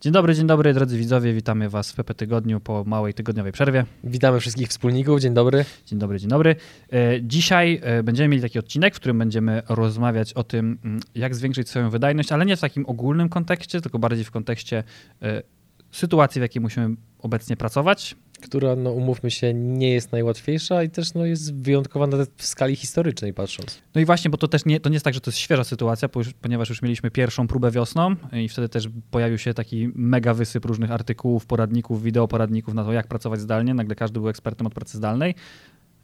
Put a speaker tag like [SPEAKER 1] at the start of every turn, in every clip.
[SPEAKER 1] Dzień dobry, dzień dobry drodzy widzowie, witamy Was w PP Tygodniu po małej tygodniowej przerwie.
[SPEAKER 2] Witamy wszystkich wspólników, dzień dobry.
[SPEAKER 1] Dzień dobry, dzień dobry. E, Dzisiaj e, będziemy mieli taki odcinek, w którym będziemy rozmawiać o tym, mm, jak zwiększyć swoją wydajność, ale nie w takim ogólnym kontekście, tylko bardziej w kontekście e, sytuacji, w jakiej musimy obecnie pracować.
[SPEAKER 2] Która, no umówmy się, nie jest najłatwiejsza i też no, jest wyjątkowa nawet w skali historycznej patrząc.
[SPEAKER 1] No i właśnie, bo to też nie, to nie jest tak, że to jest świeża sytuacja, ponieważ już mieliśmy pierwszą próbę wiosną i wtedy też pojawił się taki mega wysyp różnych artykułów, poradników, wideoporadników na to, jak pracować zdalnie. Nagle każdy był ekspertem od pracy zdalnej.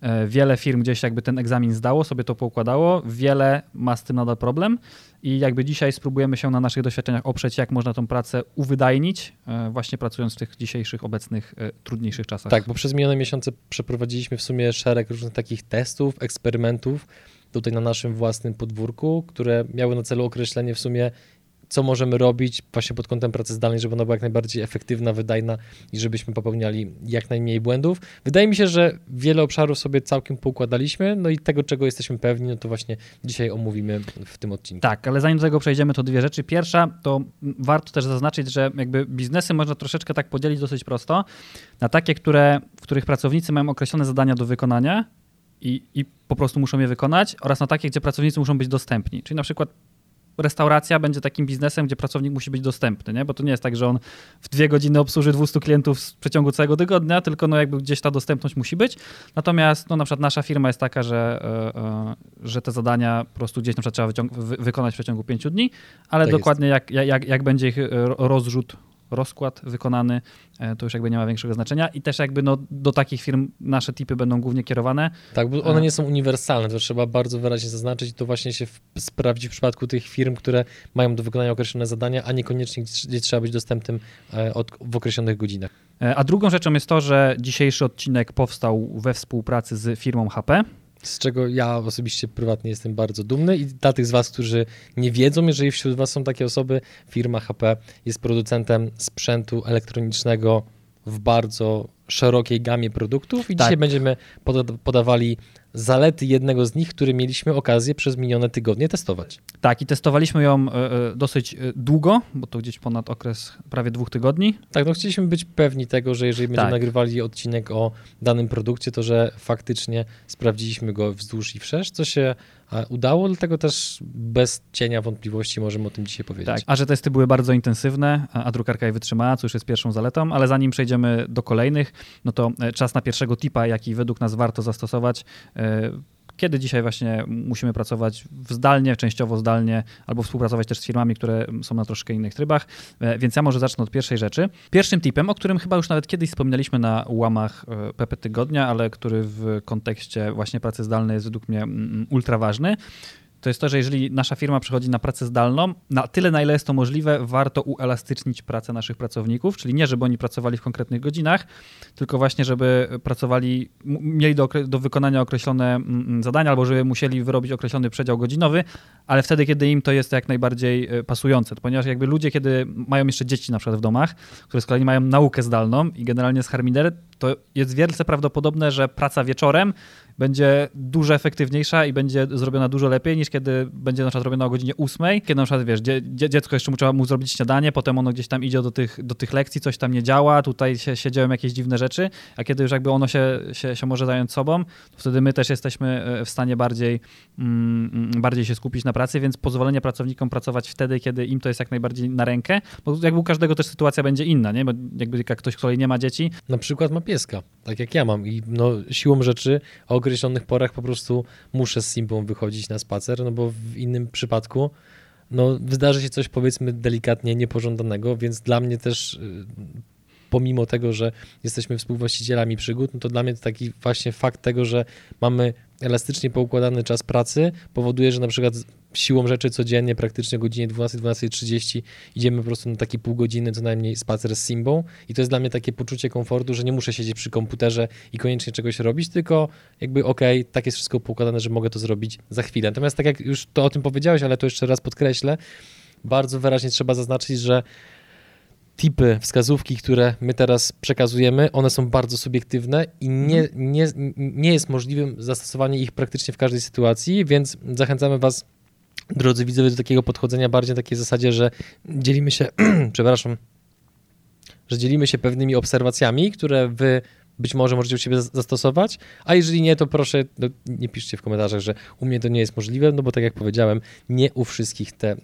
[SPEAKER 1] E, Wiele firm gdzieś jakby ten egzamin zdało, sobie to poukładało, wiele ma z tym nadal problem i jakby dzisiaj spróbujemy się na naszych doświadczeniach oprzeć, jak można tą pracę uwydajnić, e, właśnie pracując w tych dzisiejszych, obecnych, e, trudniejszych czasach.
[SPEAKER 2] Tak, bo przez minione miesiące przeprowadziliśmy w sumie szereg różnych takich testów, eksperymentów tutaj na naszym własnym podwórku, które miały na celu określenie w sumie co możemy robić właśnie pod kątem pracy zdalnej, żeby ona była jak najbardziej efektywna, wydajna i żebyśmy popełniali jak najmniej błędów. Wydaje mi się, że wiele obszarów sobie całkiem poukładaliśmy, no i tego, czego jesteśmy pewni, no to właśnie dzisiaj omówimy w tym odcinku.
[SPEAKER 1] Tak, ale zanim do tego przejdziemy, to dwie rzeczy. Pierwsza, to warto też zaznaczyć, że jakby biznesy można troszeczkę tak podzielić dosyć prosto na takie, które, w których pracownicy mają określone zadania do wykonania i, i po prostu muszą je wykonać, oraz na takie, gdzie pracownicy muszą być dostępni. Czyli na przykład restauracja będzie takim biznesem, gdzie pracownik musi być dostępny, nie? bo to nie jest tak, że on w dwie godziny obsłuży 200 klientów w przeciągu całego tygodnia, tylko no jakby gdzieś ta dostępność musi być. Natomiast no na przykład nasza firma jest taka, że, yy, że te zadania po prostu gdzieś na przykład trzeba wy wykonać w przeciągu pięciu dni, ale
[SPEAKER 2] Tak
[SPEAKER 1] dokładnie jak, jak, jak będzie ich rozrzut rozkład wykonany, e, to już jakby nie ma większego znaczenia i też jakby no, do takich firm nasze tipy będą głównie kierowane.
[SPEAKER 2] Tak, bo one nie są uniwersalne, to trzeba bardzo wyraźnie zaznaczyć i to właśnie się sprawdzi w przypadku tych firm, które mają do wykonania określone zadania, a niekoniecznie gdzie, trzeba być dostępnym e, w określonych godzinach.
[SPEAKER 1] E, A drugą rzeczą jest to, że dzisiejszy odcinek powstał we współpracy z firmą HP.
[SPEAKER 2] Z czego ja osobiście prywatnie jestem bardzo dumny i dla tych z Was, którzy nie wiedzą, jeżeli wśród Was są takie osoby, firma HP jest producentem sprzętu elektronicznego w bardzo szerokiej gamie produktów i
[SPEAKER 1] Tak.
[SPEAKER 2] dzisiaj będziemy poda- podawali zalety jednego z nich, który mieliśmy okazję przez minione tygodnie testować.
[SPEAKER 1] Tak, i testowaliśmy ją e, e, dosyć e, długo, bo to gdzieś ponad okres prawie dwóch tygodni.
[SPEAKER 2] Tak, no chcieliśmy być pewni tego, że jeżeli będziemy
[SPEAKER 1] Tak.
[SPEAKER 2] nagrywali odcinek o danym produkcie, to że faktycznie sprawdziliśmy go wzdłuż i wszerz, co się udało, dlatego też bez cienia wątpliwości możemy o tym dzisiaj powiedzieć.
[SPEAKER 1] Tak, a że testy były bardzo intensywne, a drukarka je wytrzymała, co już jest pierwszą zaletą, ale zanim przejdziemy do kolejnych, no to e, czas na pierwszego tipa, jaki według nas warto zastosować. e, Kiedy dzisiaj właśnie musimy pracować zdalnie, częściowo zdalnie, albo współpracować też z firmami, które są na troszkę innych trybach. E, Więc ja może zacznę od pierwszej rzeczy. Pierwszym tipem, o którym chyba już nawet kiedyś wspominaliśmy na łamach PP Tygodnia, ale który w kontekście właśnie pracy zdalnej jest według mnie mm, ultra ważny, to jest to, że jeżeli nasza firma przechodzi na pracę zdalną, na tyle, na ile jest to możliwe, warto uelastycznić pracę naszych pracowników, czyli nie, żeby oni pracowali w konkretnych godzinach, tylko właśnie, żeby pracowali, mieli do, do wykonania określone zadania, albo żeby musieli wyrobić określony przedział godzinowy, ale wtedy, kiedy im to jest jak najbardziej e, pasujące. Ponieważ jakby ludzie, kiedy mają jeszcze dzieci na przykład w domach, które z kolei mają naukę zdalną i generalnie z Harmider, to jest wielce prawdopodobne, że praca wieczorem będzie dużo efektywniejsza i będzie zrobiona dużo lepiej niż kiedy będzie na przykład robiona o godzinie 8, kiedy na przykład wiesz, dzie, dzie, dziecko jeszcze mu trzeba mu zrobić śniadanie, potem ono gdzieś tam idzie do tych, do tych lekcji, coś tam nie działa, tutaj się, się dzieją jakieś dziwne rzeczy, a kiedy już jakby ono się, się, się może zająć sobą, wtedy my też jesteśmy e, w stanie bardziej, mm, bardziej się skupić na pracy, więc pozwolenie pracownikom pracować wtedy, kiedy im to jest jak najbardziej na rękę, bo jakby u każdego też sytuacja będzie inna, nie? Bo jakby jak ktoś, kto nie ma dzieci,
[SPEAKER 2] Na przykład ma pieska, tak jak ja mam i no, siłą rzeczy o określonych porach po prostu muszę z Simbą wychodzić na spacer, no bo w innym przypadku no, wydarzy się coś powiedzmy delikatnie niepożądanego, więc dla mnie też y, pomimo tego, że jesteśmy współwłaścicielami przygód, no to dla mnie to taki właśnie fakt tego, że mamy elastycznie poukładany czas pracy powoduje, że na przykład siłą rzeczy codziennie praktycznie o godzinie 12-12.30 idziemy po prostu na taki pół godziny co najmniej spacer z Simbą i to jest dla mnie takie poczucie komfortu, że nie muszę siedzieć przy komputerze i koniecznie czegoś robić, tylko jakby okej, tak jest wszystko poukładane, że mogę to zrobić za chwilę. Natomiast tak jak już to o tym powiedziałeś, ale to jeszcze raz podkreślę, bardzo wyraźnie trzeba zaznaczyć, że tipy, wskazówki, które my teraz przekazujemy, one są bardzo subiektywne i nie, nie, nie jest możliwym zastosowanie ich praktycznie w każdej sytuacji, więc zachęcamy Was, drodzy widzowie, do takiego podchodzenia bardziej na takiej zasadzie, że dzielimy się, przepraszam, że dzielimy się pewnymi obserwacjami, które wy być może możecie u siebie zastosować, a jeżeli nie, to proszę no, nie piszcie w komentarzach, że u mnie to nie jest możliwe, no bo tak jak powiedziałem, nie u wszystkich te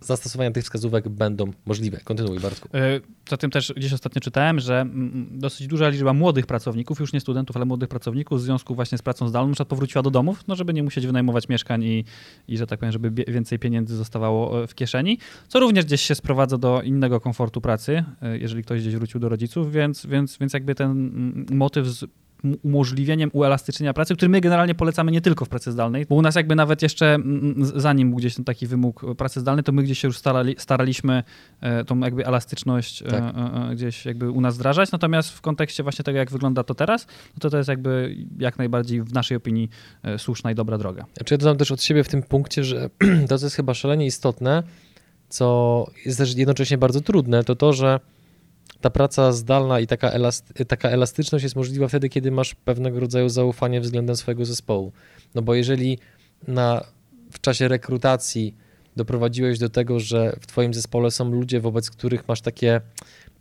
[SPEAKER 2] zastosowania tych wskazówek będą możliwe. Kontynuuj, Bartku.
[SPEAKER 1] E, Zatem też gdzieś ostatnio czytałem, że dosyć duża liczba młodych pracowników, już nie studentów, ale młodych pracowników w związku właśnie z pracą zdalną na powróciła do domów, no żeby nie musieć wynajmować mieszkań i, i że tak powiem, żeby więcej pieniędzy zostawało e, w kieszeni, co również gdzieś się sprowadza do innego komfortu pracy, e, jeżeli ktoś gdzieś wrócił do rodziców, więc, więc, więc jakby ten motyw z umożliwieniem uelastycznienia pracy, który my generalnie polecamy nie tylko w pracy zdalnej, bo u nas jakby nawet jeszcze zanim był gdzieś ten taki wymóg pracy zdalnej, to my gdzieś się już starali, staraliśmy e, tą jakby elastyczność e, tak. E, gdzieś jakby u nas wdrażać, natomiast w kontekście właśnie tego, jak wygląda to teraz, no to to jest jakby jak najbardziej w naszej opinii słuszna i dobra droga.
[SPEAKER 2] Znaczy ja dodam też od siebie w tym punkcie, że to, co jest chyba szalenie istotne, co jest też jednocześnie bardzo trudne, to to, że ta praca zdalna i taka, elasty, taka elastyczność jest możliwa wtedy, kiedy masz pewnego rodzaju zaufanie względem swojego zespołu. No bo jeżeli na, w czasie rekrutacji doprowadziłeś do tego, że w twoim zespole są ludzie, wobec których masz takie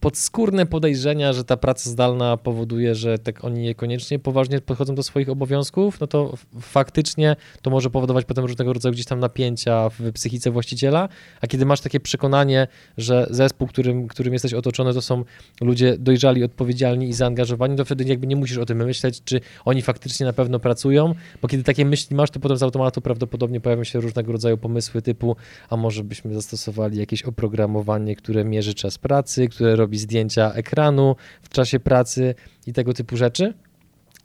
[SPEAKER 2] podskórne podejrzenia, że ta praca zdalna powoduje, że tak oni niekoniecznie poważnie podchodzą do swoich obowiązków, no to faktycznie to może powodować potem różnego rodzaju gdzieś tam napięcia w psychice właściciela, a kiedy masz takie przekonanie, że zespół, którym, którym jesteś otoczony, to są ludzie dojrzali, odpowiedzialni i zaangażowani, to wtedy jakby nie musisz o tym myśleć, czy oni faktycznie na pewno pracują, bo kiedy takie myśli masz, to potem z automatu prawdopodobnie pojawią się różnego rodzaju pomysły typu, a może byśmy zastosowali jakieś oprogramowanie, które mierzy czas pracy, które robi robi zdjęcia ekranu w czasie pracy i tego typu rzeczy.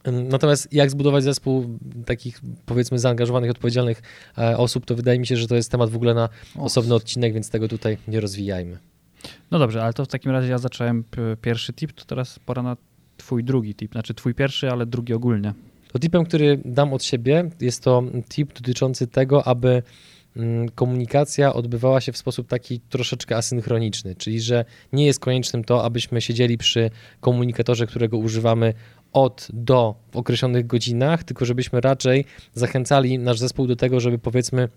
[SPEAKER 2] Natomiast jak zbudować zespół takich powiedzmy zaangażowanych, odpowiedzialnych e, osób, to wydaje mi się, że to jest temat w ogóle na osobny odcinek, więc tego tutaj nie rozwijajmy.
[SPEAKER 1] No dobrze, ale to w takim razie ja zacząłem pierwszy tip, to teraz pora na twój drugi tip, znaczy twój pierwszy, ale drugi ogólnie.
[SPEAKER 2] To tipem, który dam od siebie, jest to tip dotyczący tego, aby komunikacja odbywała się w sposób taki troszeczkę asynchroniczny, czyli że nie jest koniecznym to, abyśmy siedzieli przy komunikatorze, którego używamy od do w określonych godzinach, tylko żebyśmy raczej zachęcali nasz zespół do tego, żeby powiedzmy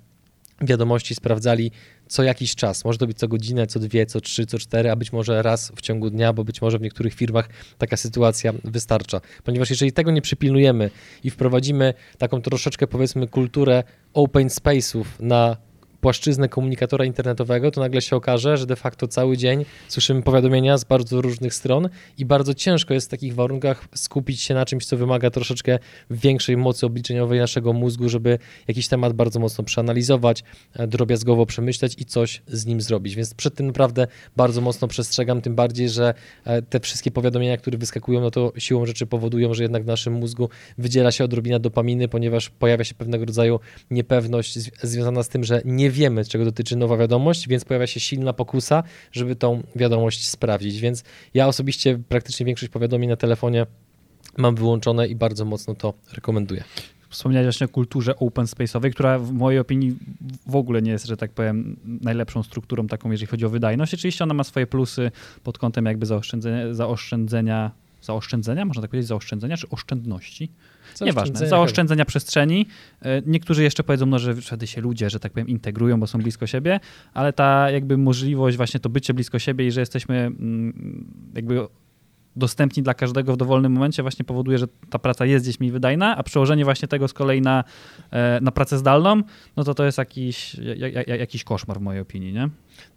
[SPEAKER 2] wiadomości sprawdzali co jakiś czas. Może to być co godzinę, co dwie, co trzy, co cztery, a być może raz w ciągu dnia, bo być może w niektórych firmach taka sytuacja wystarcza. Ponieważ jeżeli tego nie przypilnujemy i wprowadzimy taką troszeczkę powiedzmy kulturę open space'ów na płaszczyznę komunikatora internetowego, to nagle się okaże, że de facto cały dzień słyszymy powiadomienia z bardzo różnych stron i bardzo ciężko jest w takich warunkach skupić się na czymś, co wymaga troszeczkę większej mocy obliczeniowej naszego mózgu, żeby jakiś temat bardzo mocno przeanalizować, e, drobiazgowo przemyśleć i coś z nim zrobić. Więc przed tym naprawdę bardzo mocno przestrzegam, tym bardziej, że e, te wszystkie powiadomienia, które wyskakują, no to siłą rzeczy powodują, że jednak w naszym mózgu wydziela się odrobina dopaminy, ponieważ pojawia się pewnego rodzaju niepewność związana z tym, że nie wiemy, czego dotyczy nowa wiadomość, więc pojawia się silna pokusa, żeby tą wiadomość sprawdzić. Więc ja osobiście praktycznie większość powiadomień na telefonie mam wyłączone i bardzo mocno to rekomenduję.
[SPEAKER 1] Wspomniałeś właśnie o kulturze open space'owej, która w mojej opinii w ogóle nie jest, że tak powiem, najlepszą strukturą taką, jeżeli chodzi o wydajność. Oczywiście ona ma swoje plusy pod kątem jakby zaoszczędzenia, zaoszczędzenia, zaoszczędzenia można tak powiedzieć, zaoszczędzenia czy oszczędności? Nieważne, zaoszczędzenia przestrzeni. E, niektórzy jeszcze powiedzą, no, że wtedy się ludzie, że tak powiem, integrują, bo są blisko siebie, ale ta jakby możliwość, właśnie to bycie blisko siebie i że jesteśmy mm, jakby dostępni dla każdego w dowolnym momencie właśnie powoduje, że ta praca jest gdzieś mniej wydajna, a przełożenie właśnie tego z kolei na, e, na pracę zdalną, no to to jest jakiś, jakiś koszmar w mojej opinii, nie?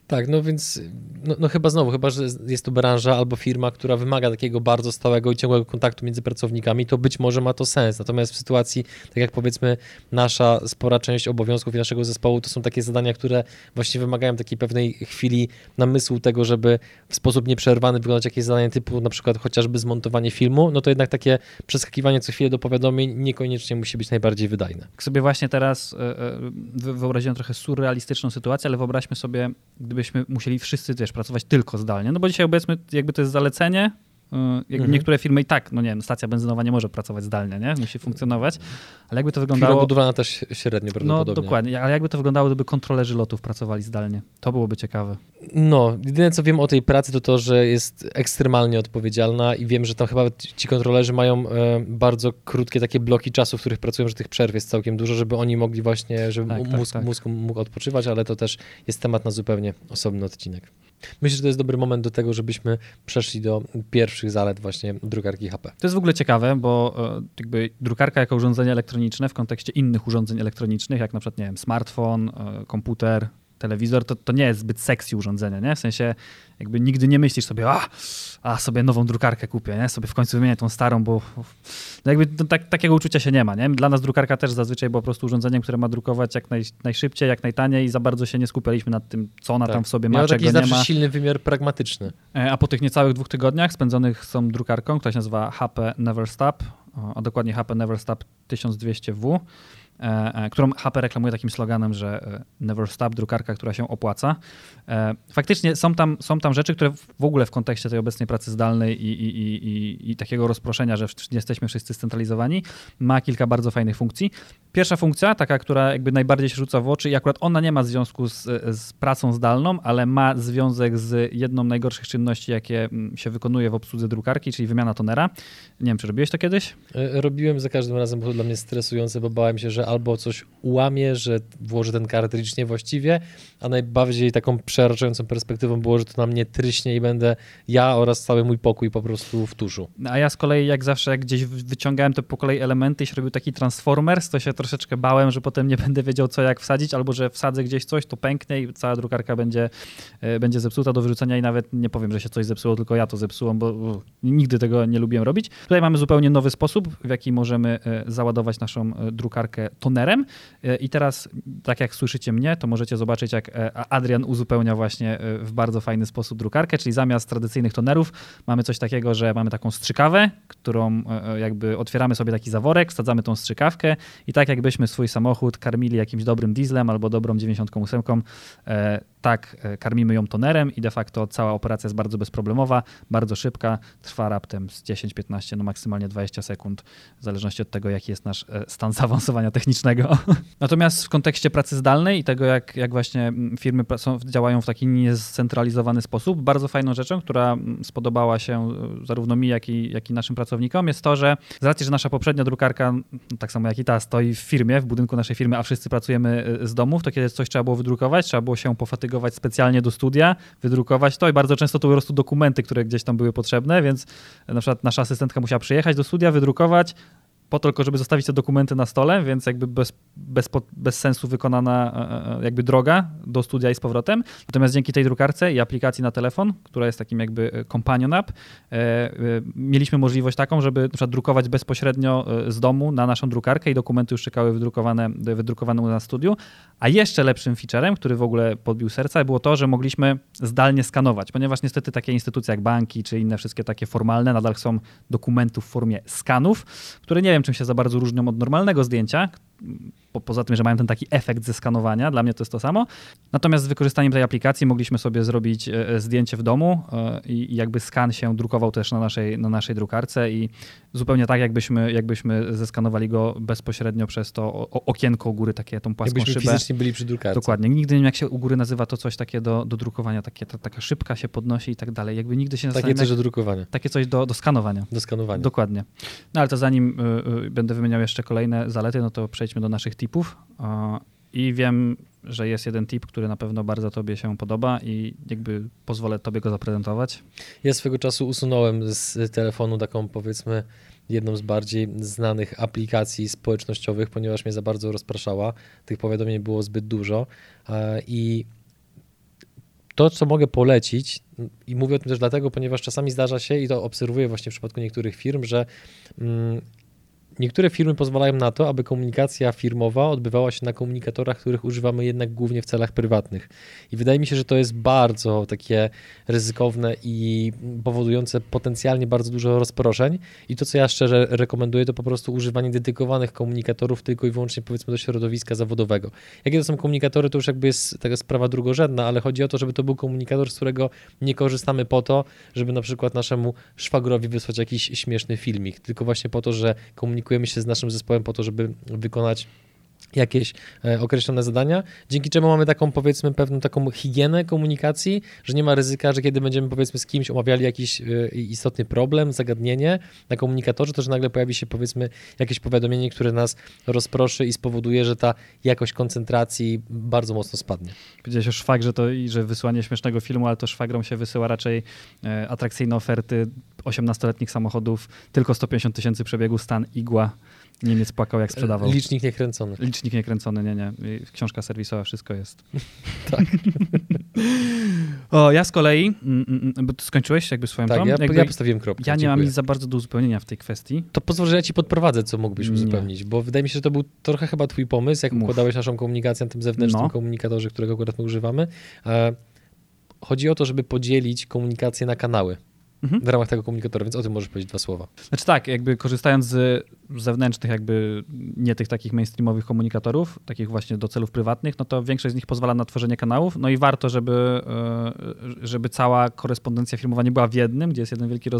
[SPEAKER 2] Tak, no więc no, no, chyba znowu, chyba, że jest to branża albo firma, która wymaga takiego bardzo stałego i ciągłego kontaktu między pracownikami, to być może ma to sens. Natomiast w sytuacji, tak jak powiedzmy, nasza spora część obowiązków i naszego zespołu to są takie zadania, które właśnie wymagają takiej pewnej chwili namysłu tego, żeby w sposób nieprzerwany wykonać jakieś zadanie typu na przykład chociażby zmontowanie filmu, no to jednak takie przeskakiwanie co chwilę do powiadomień niekoniecznie musi być najbardziej wydajne.
[SPEAKER 1] Tak sobie właśnie teraz e, e, wyobraziłem trochę surrealistyczną sytuację, ale wyobraźmy sobie, gdybyśmy musieli wszyscy też pracować tylko zdalnie, no bo dzisiaj obecnie jakby to jest zalecenie, mhm. Niektóre firmy i tak, no nie wiem, stacja benzynowa nie może pracować zdalnie, nie? Musi funkcjonować, ale jakby to wyglądało... Firma
[SPEAKER 2] budowlana też średnio prawdopodobnie.
[SPEAKER 1] No dokładnie, ale jakby to wyglądało, gdyby kontrolerzy lotów pracowali zdalnie. To byłoby ciekawe.
[SPEAKER 2] No, jedyne co wiem o tej pracy to to, że jest ekstremalnie odpowiedzialna i wiem, że tam chyba ci kontrolerzy mają e, bardzo krótkie takie bloki czasu, w których pracują, że tych przerw jest całkiem dużo, żeby oni mogli właśnie, żeby tak, tak mózg, tak, tak. mózg mógł odpoczywać, ale to też jest temat na zupełnie osobny odcinek. Myślę, że to jest dobry moment do tego, żebyśmy przeszli do pierwszych zalet właśnie drukarki HP.
[SPEAKER 1] To jest w ogóle ciekawe, bo e, jakby drukarka jako urządzenie elektroniczne w kontekście innych urządzeń elektronicznych, jak na przykład, nie wiem, smartfon, e, komputer, telewizor, to, to nie jest zbyt sexy urządzenie, nie? W sensie jakby nigdy nie myślisz sobie, a, a sobie nową drukarkę kupię, nie? Sobie w końcu wymienię tą starą, bo no jakby to, tak, takiego uczucia się nie ma, nie? Dla nas drukarka też zazwyczaj była po prostu urządzeniem, które ma drukować jak naj, najszybciej, jak najtaniej i za bardzo się nie skupialiśmy nad tym, co ona tak. tam w sobie ma, Miał czego nie ma.
[SPEAKER 2] silny wymiar pragmatyczny.
[SPEAKER 1] E, a po tych niecałych dwóch tygodniach spędzonych tą drukarką, która się nazywa HP Never Stop, a dokładnie HP Never Stop 1200W, E, e, którą HP reklamuje takim sloganem, że e, never stop, drukarka, która się opłaca. Faktycznie są tam, są tam rzeczy, które w ogóle w kontekście tej obecnej pracy zdalnej i, i, i, i takiego rozproszenia, że jesteśmy wszyscy scentralizowani, ma kilka bardzo fajnych funkcji. Pierwsza funkcja, taka, która jakby najbardziej się rzuca w oczy i akurat ona nie ma związku z, z pracą zdalną, ale ma związek z jedną najgorszych czynności, jakie się wykonuje w obsłudze drukarki, czyli wymiana tonera. Nie wiem, czy robiłeś to kiedyś?
[SPEAKER 2] Robiłem za każdym razem, bo to dla mnie stresujące, bo bałem się, albo coś ułamie, że włoży ten kartridż niewłaściwie, a najbardziej taką przerażającą perspektywą było, że to na mnie tryśnie i będę ja oraz cały mój pokój po prostu w tuszu.
[SPEAKER 1] A ja z kolei jak zawsze jak gdzieś wyciągałem te po kolei elementy i się robił taki Transformers, to się troszeczkę bałem, że potem nie będę wiedział co jak wsadzić, albo że wsadzę gdzieś coś, to pęknie i cała drukarka będzie, e, będzie zepsuta do wyrzucenia i nawet nie powiem, że się coś zepsuło, tylko ja to zepsułam, bo nigdy tego nie lubiłem robić. Tutaj mamy zupełnie nowy sposób, w jaki możemy e, załadować naszą e, drukarkę tonerem. E, I teraz, tak jak słyszycie mnie, to możecie zobaczyć, jak e, Adrian uzupełnia właśnie e, w bardzo fajny sposób drukarkę, czyli zamiast tradycyjnych tonerów mamy coś takiego, że mamy taką strzykawę, którą jakby otwieramy sobie taki zaworek, wsadzamy tą strzykawkę i tak jakbyśmy swój samochód karmili jakimś dobrym dieslem albo dobrą 98, tak e, karmimy ją tonerem i de facto cała operacja jest bardzo bezproblemowa, bardzo szybka, trwa raptem z 10-15, no maksymalnie 20 sekund, w zależności od tego, jaki jest nasz e, stan zaawansowania technicznego. Natomiast w kontekście pracy zdalnej i tego, jak, jak właśnie firmy są, działają w taki niescentralizowany sposób, bardzo fajną rzeczą, która spodobała się e, zarówno mi, jak i, jak i naszym pracownikom, jest to, że z racji, że nasza poprzednia drukarka, tak samo jak i ta, stoi w firmie, w budynku naszej firmy, a wszyscy pracujemy z domów, to kiedy coś trzeba było wydrukować, trzeba było się pofatygować specjalnie do studia, wydrukować to i bardzo często to po prostu dokumenty, które gdzieś tam były potrzebne, więc na przykład nasza asystentka musiała przyjechać do studia, wydrukować, po to tylko, żeby zostawić te dokumenty na stole, więc jakby bez, bez, bez sensu wykonana e, e, jakby droga do studia i z powrotem. Natomiast dzięki tej drukarce i aplikacji na telefon, która jest takim jakby e, companion app, mieliśmy możliwość taką, żeby na przykład drukować bezpośrednio z domu na naszą drukarkę i dokumenty już czekały wydrukowane, wydrukowane na studiu. A jeszcze lepszym featurem, który w ogóle podbił serca, było to, że mogliśmy zdalnie skanować, ponieważ niestety takie instytucje jak banki czy inne wszystkie takie formalne nadal są dokumentów w formie skanów, które nie wiem, czym się za bardzo różnią od normalnego zdjęcia, po, poza tym, że mają ten taki efekt ze skanowania, dla mnie to jest to samo. Natomiast z wykorzystaniem tej aplikacji mogliśmy sobie zrobić e, e, zdjęcie w domu e, i jakby skan się drukował też na naszej, na naszej drukarce i zupełnie tak, jakbyśmy, jakbyśmy zeskanowali go bezpośrednio przez to okienko u góry, takie tą płaską
[SPEAKER 2] jakbyśmy
[SPEAKER 1] szybę.
[SPEAKER 2] fizycznie byli przy drukarce.
[SPEAKER 1] Dokładnie. Nigdy nie wiem, jak się u góry nazywa to coś takie do, do drukowania, takie, ta, taka szybka się podnosi i tak dalej. Jakby nigdy się
[SPEAKER 2] Takie coś do drukowania.
[SPEAKER 1] Takie coś do, do skanowania.
[SPEAKER 2] Do skanowania.
[SPEAKER 1] Dokładnie. No ale to zanim y, y, będę wymieniał jeszcze kolejne zalety, no to przejdźmy do naszych tipów. I wiem, że jest jeden tip, który na pewno bardzo Tobie się podoba i jakby pozwolę Tobie go zaprezentować.
[SPEAKER 2] Ja swego czasu usunąłem z telefonu taką powiedzmy jedną z bardziej znanych aplikacji społecznościowych, ponieważ mnie za bardzo rozpraszała. Tych powiadomień było zbyt dużo i to, co mogę polecić, i mówię o tym też dlatego, ponieważ czasami zdarza się, i to obserwuję właśnie w przypadku niektórych firm, że mm, Niektóre firmy pozwalają na to, aby komunikacja firmowa odbywała się na komunikatorach, których używamy jednak głównie w celach prywatnych. I wydaje mi się, że to jest bardzo takie ryzykowne i powodujące potencjalnie bardzo dużo rozproszeń. I to, co ja szczerze rekomenduję, to po prostu używanie dedykowanych komunikatorów tylko i wyłącznie powiedzmy do środowiska zawodowego. Jakie to są komunikatory, to już jakby jest taka sprawa drugorzędna, ale chodzi o to, żeby to był komunikator, z którego nie korzystamy po to, żeby na przykład naszemu szwagrowi wysłać jakiś śmieszny filmik, tylko właśnie po to, że komunikujemy się z naszym zespołem po to, żeby wykonać jakieś e, określone zadania, dzięki czemu mamy taką powiedzmy pewną taką higienę komunikacji, że nie ma ryzyka, że kiedy będziemy powiedzmy z kimś omawiali jakiś e, istotny problem, zagadnienie na komunikatorze, to że nagle pojawi się powiedzmy jakieś powiadomienie, które nas rozproszy i spowoduje, że ta jakość koncentracji bardzo mocno spadnie.
[SPEAKER 1] Powiedziałeś o szwagrze, to i że wysłanie śmiesznego filmu, ale to szwagrom się wysyła raczej e, atrakcyjne oferty 18-letnich samochodów, tylko 150 tysięcy przebiegu, stan igła. Niemiec płakał, jak sprzedawał.
[SPEAKER 2] Licznik niekręcony.
[SPEAKER 1] Licznik niekręcony, nie, nie. Książka serwisowa, wszystko jest.
[SPEAKER 2] tak.
[SPEAKER 1] o, ja z kolei, mm, mm, mm, bo ty skończyłeś jakby swoją
[SPEAKER 2] Tak, ja,
[SPEAKER 1] jakby,
[SPEAKER 2] ja postawiłem kropkę.
[SPEAKER 1] ja nie
[SPEAKER 2] Dziękuję.
[SPEAKER 1] mam nic za bardzo do uzupełnienia w tej kwestii.
[SPEAKER 2] To pozwól, że ja ci podprowadzę, co mógłbyś
[SPEAKER 1] Nie.
[SPEAKER 2] uzupełnić, bo wydaje mi się, że to był trochę chyba twój pomysł, jak
[SPEAKER 1] Mów.
[SPEAKER 2] układałeś naszą komunikację na tym zewnętrznym
[SPEAKER 1] No.
[SPEAKER 2] komunikatorze, którego akurat my używamy. E, chodzi o to, żeby podzielić komunikację na kanały
[SPEAKER 1] Mhm.
[SPEAKER 2] w ramach tego komunikatora, więc o tym możesz powiedzieć dwa słowa.
[SPEAKER 1] Znaczy tak, jakby korzystając z zewnętrznych, jakby nie tych takich mainstreamowych komunikatorów, takich właśnie do celów prywatnych, no to większość z nich pozwala na tworzenie kanałów, no i warto, żeby, e, żeby cała korespondencja firmowa nie była w jednym, gdzie jest jeden wielki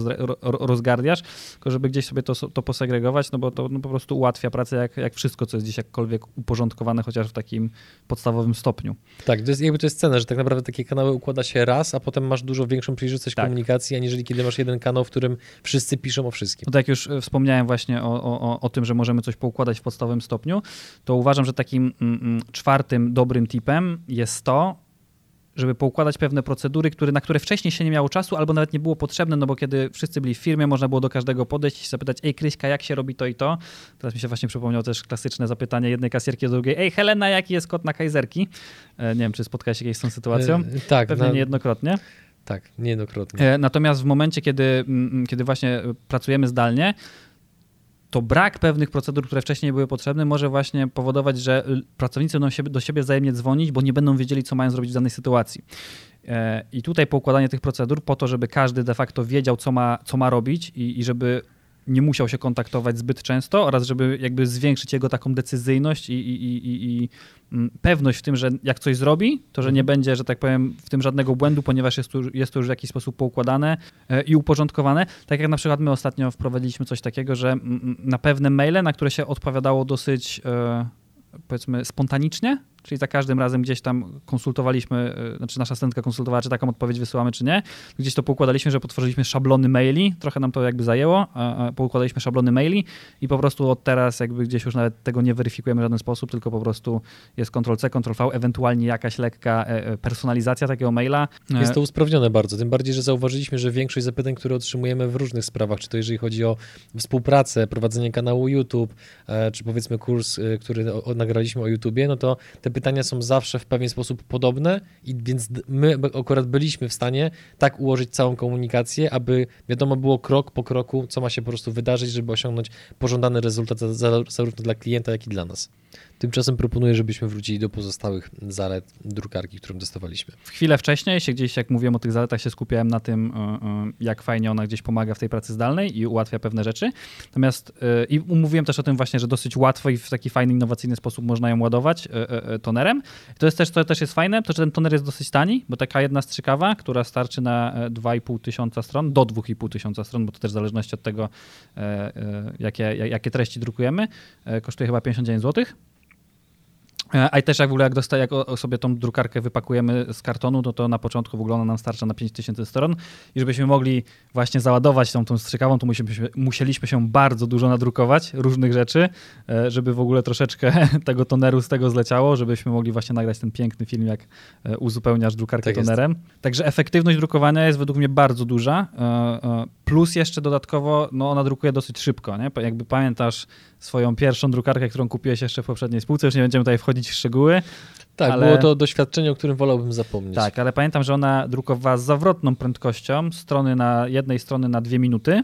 [SPEAKER 1] rozgardiasz, tylko żeby gdzieś sobie to, to posegregować, no bo to no po prostu ułatwia pracę jak, jak wszystko, co jest gdzieś jakkolwiek uporządkowane, chociaż w takim podstawowym stopniu.
[SPEAKER 2] Tak, to jest, jakby to jest cena, że tak naprawdę takie kanały układa się raz, a potem masz dużo większą przejrzystość
[SPEAKER 1] Tak.
[SPEAKER 2] komunikacji, aniżeli kiedy masz jeden kanał, w którym wszyscy piszą o wszystkim.
[SPEAKER 1] No tak jak już e, wspomniałem właśnie o, o, o- tym, że możemy coś poukładać w podstawowym stopniu, to uważam, że takim mm, mm, czwartym dobrym tipem jest to, żeby poukładać pewne procedury, które, na które wcześniej się nie miało czasu albo nawet nie było potrzebne, no bo kiedy wszyscy byli w firmie, można było do każdego podejść i zapytać, ej Kryśka, jak się robi to i to? Teraz mi się właśnie przypomniało też klasyczne zapytanie jednej kasjerki do drugiej, ej Helena, jaki jest kod na kajzerki? E, nie wiem, czy spotkałeś się kiedyś z tą sytuacją?
[SPEAKER 2] E, tak,
[SPEAKER 1] Pewnie
[SPEAKER 2] na,
[SPEAKER 1] niejednokrotnie.
[SPEAKER 2] Tak, niejednokrotnie.
[SPEAKER 1] E, Natomiast w momencie, kiedy, kiedy właśnie pracujemy zdalnie, to brak pewnych procedur, które wcześniej były potrzebne, może właśnie powodować, że pracownicy będą do siebie wzajemnie dzwonić, bo nie będą wiedzieli, co mają zrobić w danej sytuacji. E, I tutaj poukładanie tych procedur po to, żeby każdy de facto wiedział, co ma, co ma robić i, i żeby nie musiał się kontaktować zbyt często oraz żeby jakby zwiększyć jego taką decyzyjność i, i, i, i, mm, pewność w tym, że jak coś zrobi, to że nie będzie, że tak powiem, w tym żadnego błędu, ponieważ jest to, jest to już w jakiś sposób poukładane e, i uporządkowane. Tak jak na przykład my ostatnio wprowadziliśmy coś takiego, że mm, na pewne maile, na które się odpowiadało dosyć e, powiedzmy spontanicznie, czyli za każdym razem gdzieś tam konsultowaliśmy, e, znaczy nasza asystentka konsultowała, czy taką odpowiedź wysyłamy, czy nie. Gdzieś to poukładaliśmy, że potworzyliśmy szablony maili, trochę nam to jakby zajęło, poukładaliśmy szablony maili i po prostu od teraz jakby gdzieś już nawet tego nie weryfikujemy w żaden sposób, tylko po prostu jest Ctrl-C, Ctrl-V, ewentualnie jakaś lekka e, e, personalizacja takiego maila.
[SPEAKER 2] Jest to usprawnione bardzo, tym bardziej, że zauważyliśmy, że większość zapytań, które otrzymujemy w różnych sprawach, czy to jeżeli chodzi o współpracę, prowadzenie kanału YouTube, czy powiedzmy kurs, który nagraliśmy o YouTubie, no to te pytania są zawsze w pewien sposób podobne i więc my akurat byliśmy w stanie tak ułożyć całą komunikację, aby wiadomo było krok po kroku, co ma się po prostu wydarzyć, żeby osiągnąć pożądany rezultat za, za, zarówno dla klienta, jak i dla nas. Tymczasem proponuję, żebyśmy wrócili do pozostałych zalet drukarki, którą testowaliśmy.
[SPEAKER 1] w chwilę wcześniej się gdzieś, jak mówiłem o tych zaletach, się skupiałem na tym, y, y, jak fajnie ona gdzieś pomaga w tej pracy zdalnej i ułatwia pewne rzeczy. Natomiast y, i mówiłem też o tym właśnie, że dosyć łatwo i w taki fajny, innowacyjny sposób można ją ładować tonerem. To jest też, co też jest fajne, to że ten toner jest dosyć tani, bo taka jedna strzykawa, która starczy na e, 2,5 tysiąca stron, do 2,5 tysiąca stron, bo to też w zależności od tego, e, e, jakie, jakie treści drukujemy, e, kosztuje chyba 59 złotych. E, A i też jak w ogóle jak, dostaje, jak sobie tą drukarkę wypakujemy z kartonu, no to na początku w ogóle ona nam starcza na 5000 stron i żebyśmy mogli właśnie załadować tą, tą strzykawą, to musieliśmy, musieliśmy się bardzo dużo nadrukować różnych rzeczy, e, żeby w ogóle troszeczkę tego toneru z tego zleciało, żebyśmy mogli właśnie nagrać ten piękny film, jak e, uzupełniasz drukarkę
[SPEAKER 2] Tak jest.
[SPEAKER 1] tonerem. Także efektywność drukowania jest według mnie bardzo duża, plus jeszcze dodatkowo no ona drukuje dosyć szybko, nie? Jakby pamiętasz swoją pierwszą drukarkę, którą kupiłeś jeszcze w poprzedniej spółce, już nie będziemy tutaj wchodzić w szczegóły,
[SPEAKER 2] Tak,
[SPEAKER 1] Ale-
[SPEAKER 2] było to doświadczenie, o którym wolałbym zapomnieć.
[SPEAKER 1] tak, ale pamiętam, że ona drukowała z zawrotną prędkością, strony na jednej strony na dwie minuty.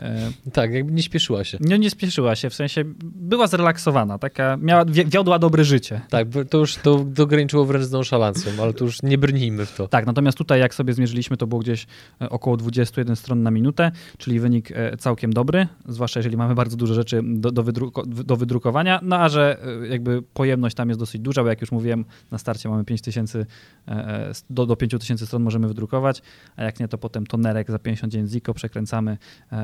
[SPEAKER 1] E,
[SPEAKER 2] Tak, jakby nie śpieszyła się.
[SPEAKER 1] Nie, nie spieszyła się, w sensie była zrelaksowana, taka miała, wi- wiodła dobre życie.
[SPEAKER 2] Tak, to już to dograniczyło wręcz z nonszalancją, ale to już nie brnijmy w to.
[SPEAKER 1] Tak, natomiast tutaj jak sobie zmierzyliśmy, to było gdzieś e, około 21 stron na minutę, czyli wynik e, całkiem dobry, zwłaszcza jeżeli mamy bardzo dużo rzeczy do, do, wydruko, do wydrukowania, no a że jakby pojemność tam jest dosyć duża, bo jak już mówiłem, na starcie mamy 5000, e, e, do, do 5000 stron możemy wydrukować, a jak nie, to potem tonerek za 59 ziko przekręcamy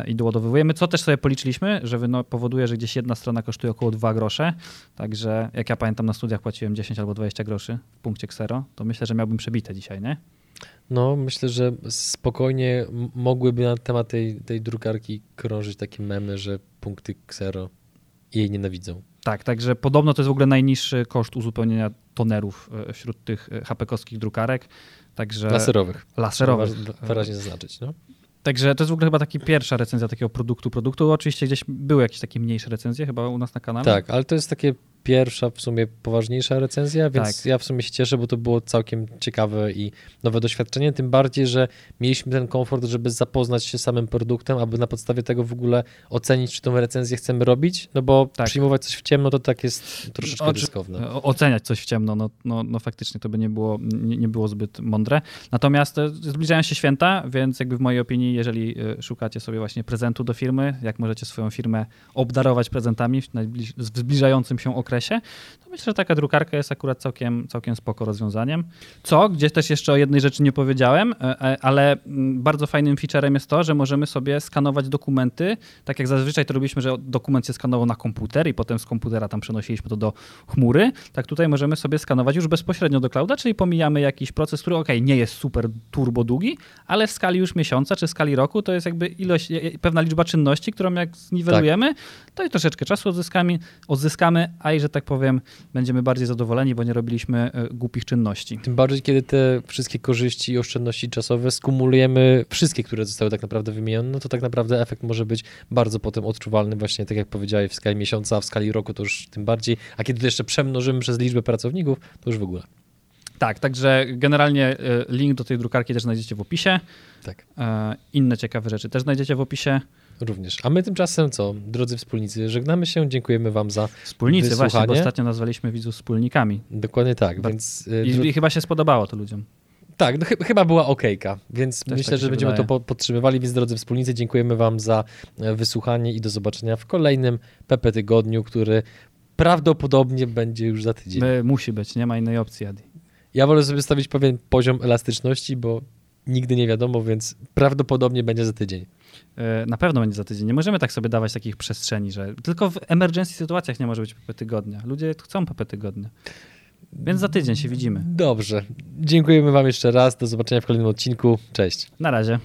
[SPEAKER 1] i doładowujemy, co też sobie policzyliśmy, że powoduje, że gdzieś jedna strona kosztuje około 2 grosze, także jak ja pamiętam na studiach płaciłem 10 albo 20 groszy w punkcie Xero, to myślę, że miałbym przebite dzisiaj, nie?
[SPEAKER 2] No, myślę, że spokojnie mogłyby na temat tej, tej drukarki krążyć takie memy, że punkty Xero jej nienawidzą.
[SPEAKER 1] Tak, także podobno to jest w ogóle najniższy koszt uzupełnienia tonerów e, wśród tych e, HP-kowskich drukarek. Także
[SPEAKER 2] laserowych.
[SPEAKER 1] Laserowych.
[SPEAKER 2] Wyraźnie zaznaczyć. No?
[SPEAKER 1] Także to jest w ogóle chyba taka pierwsza recenzja takiego produktu. Produktu oczywiście gdzieś były jakieś takie mniejsze recenzje chyba u nas na kanale.
[SPEAKER 2] Tak, ale to jest takie pierwsza w sumie poważniejsza recenzja, więc tak. ja w sumie się cieszę, bo to było całkiem ciekawe i nowe doświadczenie, tym bardziej, że mieliśmy ten komfort, żeby zapoznać się z samym produktem, aby na podstawie tego w ogóle ocenić, czy tą recenzję chcemy robić, no bo tak. przyjmować coś w ciemno to tak jest troszeczkę o, ryzykowne.
[SPEAKER 1] Oceniać coś w ciemno, no, no, no faktycznie to by nie było, nie, nie było zbyt mądre. Natomiast e, zbliżają się święta, więc jakby w mojej opinii, jeżeli e, szukacie sobie właśnie prezentu do firmy, jak możecie swoją firmę obdarować prezentami w, w zbliżającym się okresie, okresie, to myślę, że taka drukarka jest akurat całkiem, całkiem spoko rozwiązaniem. Co, gdzieś też jeszcze o jednej rzeczy nie powiedziałem, e, e, ale mm, bardzo fajnym featurem jest to, że możemy sobie skanować dokumenty, tak jak zazwyczaj to robiliśmy, że dokument się skanował na komputer i potem z komputera tam przenosiliśmy to do chmury, tak tutaj możemy sobie skanować już bezpośrednio do clouda, czyli pomijamy jakiś proces, który ok, nie jest super turbo długi, ale w skali już miesiąca czy w skali roku to jest jakby ilość, pewna liczba czynności, którą jak zniwelujemy, tak. to i troszeczkę czasu odzyskamy, odzyskamy, a i że tak powiem, będziemy bardziej zadowoleni, bo nie robiliśmy e, głupich czynności.
[SPEAKER 2] Tym bardziej, kiedy te wszystkie korzyści i oszczędności czasowe skumulujemy, wszystkie, które zostały tak naprawdę wymienione, no to tak naprawdę efekt może być bardzo potem odczuwalny, właśnie tak jak powiedziałeś, w skali miesiąca, a w skali roku to już tym bardziej, a kiedy to jeszcze przemnożymy przez liczbę pracowników, to już w ogóle.
[SPEAKER 1] Tak, także generalnie e, link do tej drukarki też znajdziecie w opisie.
[SPEAKER 2] Tak.
[SPEAKER 1] E, inne ciekawe rzeczy też znajdziecie w opisie.
[SPEAKER 2] Również. A my tymczasem co, drodzy wspólnicy, żegnamy się, dziękujemy wam za
[SPEAKER 1] Wspólnicy
[SPEAKER 2] wysłuchanie.
[SPEAKER 1] właśnie, bo ostatnio nazwaliśmy widzów wspólnikami.
[SPEAKER 2] Dokładnie tak, więc...
[SPEAKER 1] I, dro... I, chyba się spodobało to ludziom.
[SPEAKER 2] Tak, no ch chyba była okejka, więc Też myślę, tak że będziemy wydaje. to po podtrzymywali, więc drodzy wspólnicy, dziękujemy wam za e, wysłuchanie i do zobaczenia w kolejnym PP Tygodniu, który prawdopodobnie będzie już za tydzień.
[SPEAKER 1] Musi być, nie ma innej opcji, Adi.
[SPEAKER 2] Ja wolę sobie stawić pewien poziom elastyczności, bo nigdy nie wiadomo, więc prawdopodobnie będzie za tydzień.
[SPEAKER 1] E, na pewno będzie za tydzień. Nie możemy tak sobie dawać takich przestrzeni, że tylko w emergency sytuacjach nie może być PP tygodnia. Ludzie chcą PP tygodnia. Więc za tydzień się widzimy.
[SPEAKER 2] Dobrze. Dziękujemy Wam jeszcze raz. Do zobaczenia w kolejnym odcinku. Cześć.
[SPEAKER 1] Na razie.